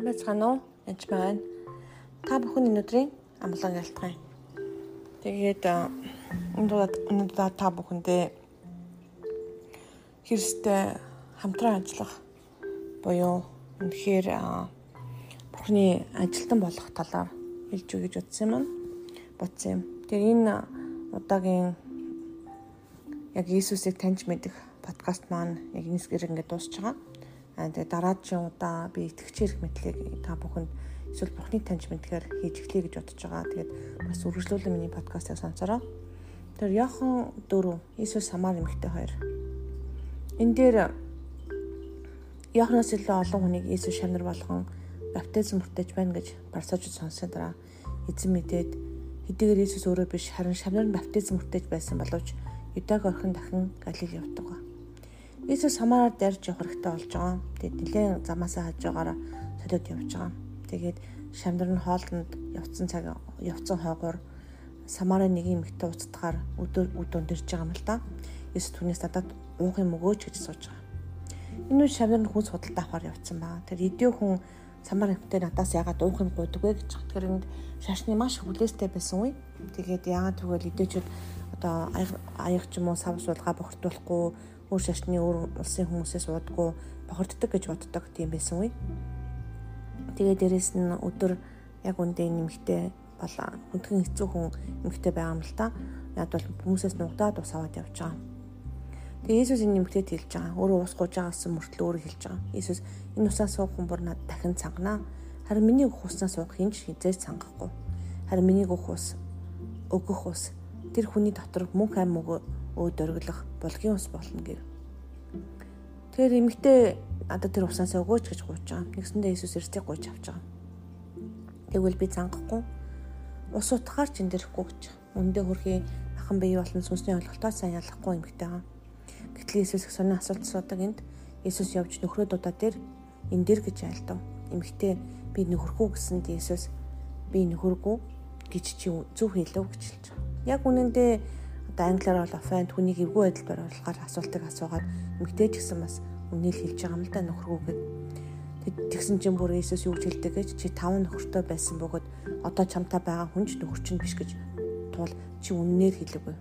Сайн байцгаана уу? Энд байна. Та бүхэн өнөөдрийн амлан ялтгая. Тэгээд өнөөдөр та бүхэндээ Христтэй хамтран ажиллах буюу үнэхээр Бурхны ажилтан болох талаар хэлж гэж утсан юм. Бодсон юм. Тэгээд энэ удаагийн яг Иесусыг таньж мэдэх подкаст маань яг энэ зэрэг ингээд дуусч байгаа. Тэгээ дараагийн удаа би итгэгчээр мэдлэг та бүхэнд эсвэл Бурхны таньж мэдхээр хийж эхлэе гэж бодож байгаа. Тэгээд бас үргэлжлүүлэн миний подкастыг сонсороо. Тэр Яхан 4 Иесус самар эмэгтэй хоёр. Энэ дээр Яханаас илүү олон хүнийг Иесус шанар болгон баптизм хүртэж байна гэж парсажид сонссон дараа эзэн мэдээд хэдийгээр Иесус өөрөө биш харин шанар нь баптизм хүртэж байсан боловч Юдаг орхон дахин Галил явдаг. Иесус самараар дайрч явах хэрэгтэй болж байгаа. Тэгээд нэлээд замаасаа хаж байгаараа солиод явж байгаа. Тэгээд шамдар нь хоолнд явцсан цаг явцсан хойгоор самарын нэг юм ихтэй уцтахаар өдөр өдөр дэрж байгаа юм л да. Иесус түүнээс надад уух юм өгөөч гэж сууж байгаа. Энэ үе шамдар нь хүн судалтай авахар явцсан баа. Тэр идео хүн самар хэмтэй надаас ягаад уух юм гуйдаг вэ гэж тэр энд шашны маш хүлээстэй байсан үе. Тэгээд яагаад тэгвэл идеочуд одоо аяг ч юм уу сав суулгаа бохирдуулахгүй өөр шашны өөр улсын хүмүүсээс уудгүй бохирддаг гэж боддог тийм байсан үе. Тэгээ дээрэс нь өдөр яг үндэ нэмэгтэй бол хүндхэн хэцүү хүн нэмэгтэй байгаа юм л та. Яг бол хүмүүсээс нугдаад ус аваад явж байгаа. Тэгээ Иесус энэ нэмэгтэйд хэлж байгаа. Өөрөө ус гууж байгаас мөртлөө өөрөө хэлж байгаа. Иесус энэ усаас суух хүн бүр надад дахин цанганаа. Харин миний өгөх уснаас суух хинч хизээж цангахгүй. Харин миний өгөх ус өгөх ус тэр хүний дотор мөнх ам мөгөө өөд өргөлөх булгийн ус болно гэв. Тэгэхээр эмэгтэй надад тэр усаасаа өгөөч гэж гуйж байгаа. Нэгсэндээ Иесус эртийг гуйж авч байгаа. Тэгвэл би зангахгүй ус утгаар ч эндэрхгүй гэж. Үндэ хөрхий ахан бие болон сүнсний ойлголтоо сайн ялахгүй эмэгтэй байгаа. Гэтэл Иесус их сонио асуулт асуудаг энд Иесус явж нөхрөө дудаа дээр энэ дэр гэж айлдав. Эмэгтэй би нөхөргүй гэсэнд Иесус би нөхөргүй гэж чи зөв хэлв гэж хэлж байгаа. Яг үнэндээ одоо англиар бол offend хүнийг эвгүй байдал бариулахаар асуултыг асуугаад эмгтээч гэсэн бас үнэл хэлж байгаа юм л да нөхргүүгээд тэгсэн чинь бүр Иесус юу гэж хэлдэг гэж чи таван нөхөртэй байсан бөгөөд одоо чамтай байгаа хүн ч нөхөр чинь биш гэж туул чи үннээр хэлээгүй.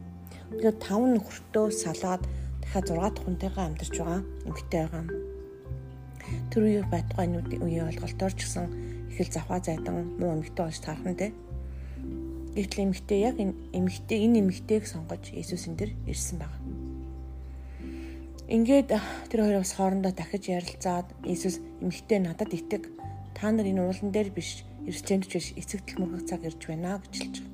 Тэгэхээр таван нөхөртөө салаад дахиад 6 дахь хүнтэйгээ амьдарч байгаа эмгтээ байгаа юм. Тэр үеийн байтугай үеийн ойлголтоор ч гэсэн их л завхаа зайдан муу эмгтээ болж таархан те. Гэтэл эмэгтэй яг энэ эмэгтэй энэ эмэгтэйг сонгож Иесус энэ дэр ирсэн байна. Ингээд тэр хоёр бас хоорондоо дахиж ярилцаад Иесус эмэгтэй надад итэг та нар энэ уулан дээр биш эрсчэнд ч биш эцэгтэл мөргөх цаг ирж байна гэж хэлж байгаа.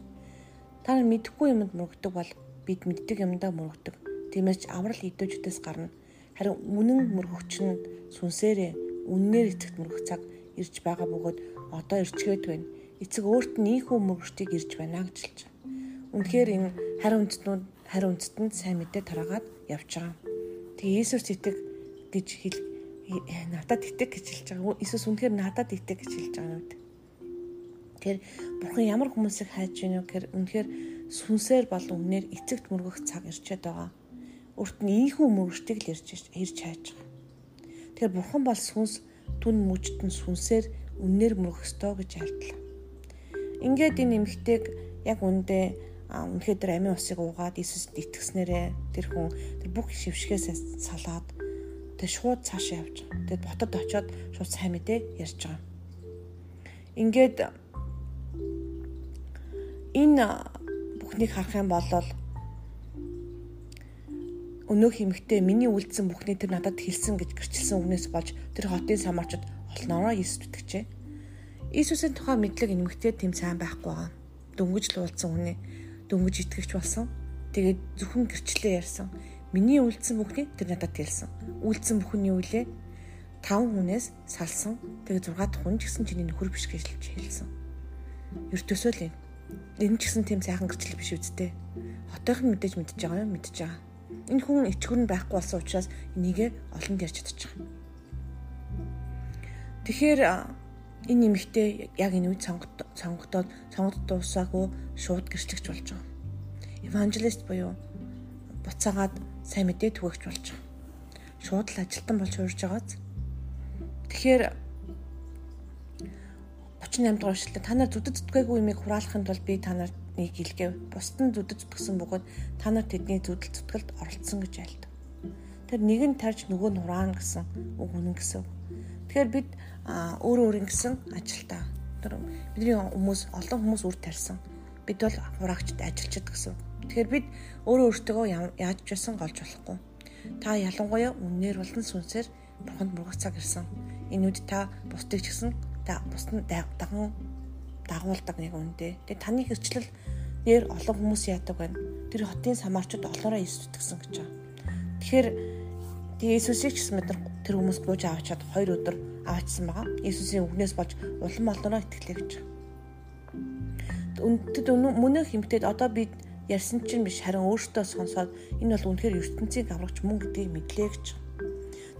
Та нар мэдэхгүй юмд мөргөдөг бол бид мэддэг юмдаа мөргөдөг. Тиймээс ч аврал идэвчдээс гарна. Харин үнэн мөргөгч нь сүнсээрээ үннээр эцэгт мөргөх цаг ирж байгаа бөгөөд одоо ирчгээд байна эцэг өөрт нь ийхүү мөрөгчдийг ирж байна гэж хэлж байгаа. Үнэхээр энэ хариу үндэстнүүд хариу үндэстэнд сайн мэдээ тараагаад явж байгаа. Тэгээ Иесус итэг гэж хэл надад итэг гэж хэлж байгаа. Иесус үнэхээр надад итэг гэж хэлж байгаа нүд. Тэгэхээр бурхан ямар хүмүүсийг хайж байна вэ гэхээр үнэхээр сүнсээр болон үнээр эцэгт мөргөх цаг ирчээд байгаа. Өөрт нь ийхүү мөрөгчдийг л ирж ирж хайж байгаа. Тэгэхээр бурхан бол сүнс түн мүжтэн сүнсээр үнээр мөрөх ёстой гэж альдлаа. Ингээд энэ эмэгтэйг яг үндэ үнэхээр тэр амийн усыг уугаад Иесуст итгэснээрээ тэр хүн тэр бүх шившгээс салаад тэр шууд цаашаа явж байгаа. Тэгэд ботод очиод шууд сайн мэдээ ярьж байгаа. Ингээд энэ бүхнийг харах юм бол өнөөх эмэгтэй миний үлдсэн бүхнийг тэр надад хэлсэн гэж гэрчилсэн үгнээс болж тэр хотын самарчд олноороо Иесус итгэжээ. Иесусийн тухай мэдлэг эмгэгтэй тэм сайн байхгүй байгаа. Дөнгөж л уулзсан хүний дөнгөж итгэвч болсон. Тэгээд зөвхөн гэрчлээ ярьсан. Миний үлдсэн бүхнийг тэр надад хэлсэн. Үлдсэн бүхний үлээ 5 хүнээс салсан. Тэгээд 6 дахь хүн ч гэсэн чиний нөхөр биш гэж хэлсэн. Ертөсөө л энэ. Энэ ч гэсэн тийм сайхан гэрчлэл биш үсттэй. Хотойхон мэдээж мэдж байгаа юм мэдж байгаа. Энэ хүн ичгүр нь байхгүй болсон учраас энийгээ олонд ярьж чадчих. Тэгэхээр энэ нэмэгтэй яг энэ үед сонгогдоод сонгогд дуусаагүй шууд гэрчлэгч болж байгаа. Евангелист буюу буцаагаад сайн мэдээ түгэгч болж байгаа. Шууд л ажилтан болж хуурж байгааз. Тэгэхээр 38 дугаар эшлэлд та нар зүдэд зүтгээгүй юмыг хураалахын тулд би та нарт нэг илгээв. Бусд нь зүдэд зүтгсэн бөгөөд та нар тэдний зүдэл зүтгэлд оролцсон гэж айлд. Тэр нэг нь тарж нөгөө нь хураана гэсэн үг үнэн гэсэн. Тэгэхээр бид өөрөө өөрийн гэсэн ажилтаа. Бидний хүмүүс олон хүмүүс үр тарьсан. Бид бол хураагчд ажилчид гэсэн. Тэгэхээр бид өөрөө өөртөө яаж ч байсан голж болохгүй. Та ялангуяа үннээр болон сүнсээр бурханд мөргөх цаг ирсэн. Энэ үед та бусдыг ч гэсэн та бусдад даган дагуулдаг нэг үндэ. Тэгээ таны хэрчлэл дээр олон хүмүүс яадаг байна. Тэр хотын самарчууд олоороо Иесус итгэсэн гэж байна. Тэгэхээр Иесусыг ч гэсэн нар тэр хүмүүс бууж аваачаад хоёр өдөр аваачсан байгаа. Иесусийн үгнээс болж улам олоороо итгэлээ гэж. Үндэд мөнөө хэмтээд одоо бид ярьсан чинь биш харин өөртөө сонсоод энэ бол үнэхээр ертөнцийн аврагч мөн гэдгийг мэдлээ гэж.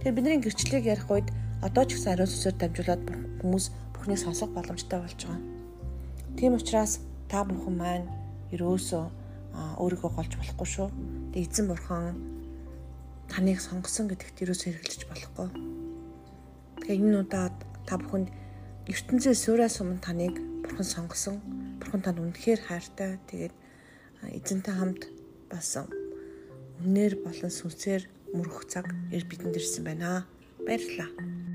Тэгэхээр бидний гэрчлэлийг ярих үед одоо ч гэсэн ариун сүсээр дамжуулаад хүмүүс Бурхныг сонсох боломжтой болж байгаа. Тийм учраас та бүхэн маань ерөөсөө өөрийгөө голж болохгүй шүү. Тэг эзэн бурхан таныг сонгосон гэдэгт ерөөсөө хэрэглэж болохгүй. Тэгээ энэ удаад та бүхэнд ертөнцийн суурьас өмнө таныг бурхан сонгосон. Бурхан танд үнэхээр хайртай. Тэгээд эзэнтэй хамт бас үнээр болон сүнсээр мөрөх цаг бидэнд ирсэн байна. Баярлалаа.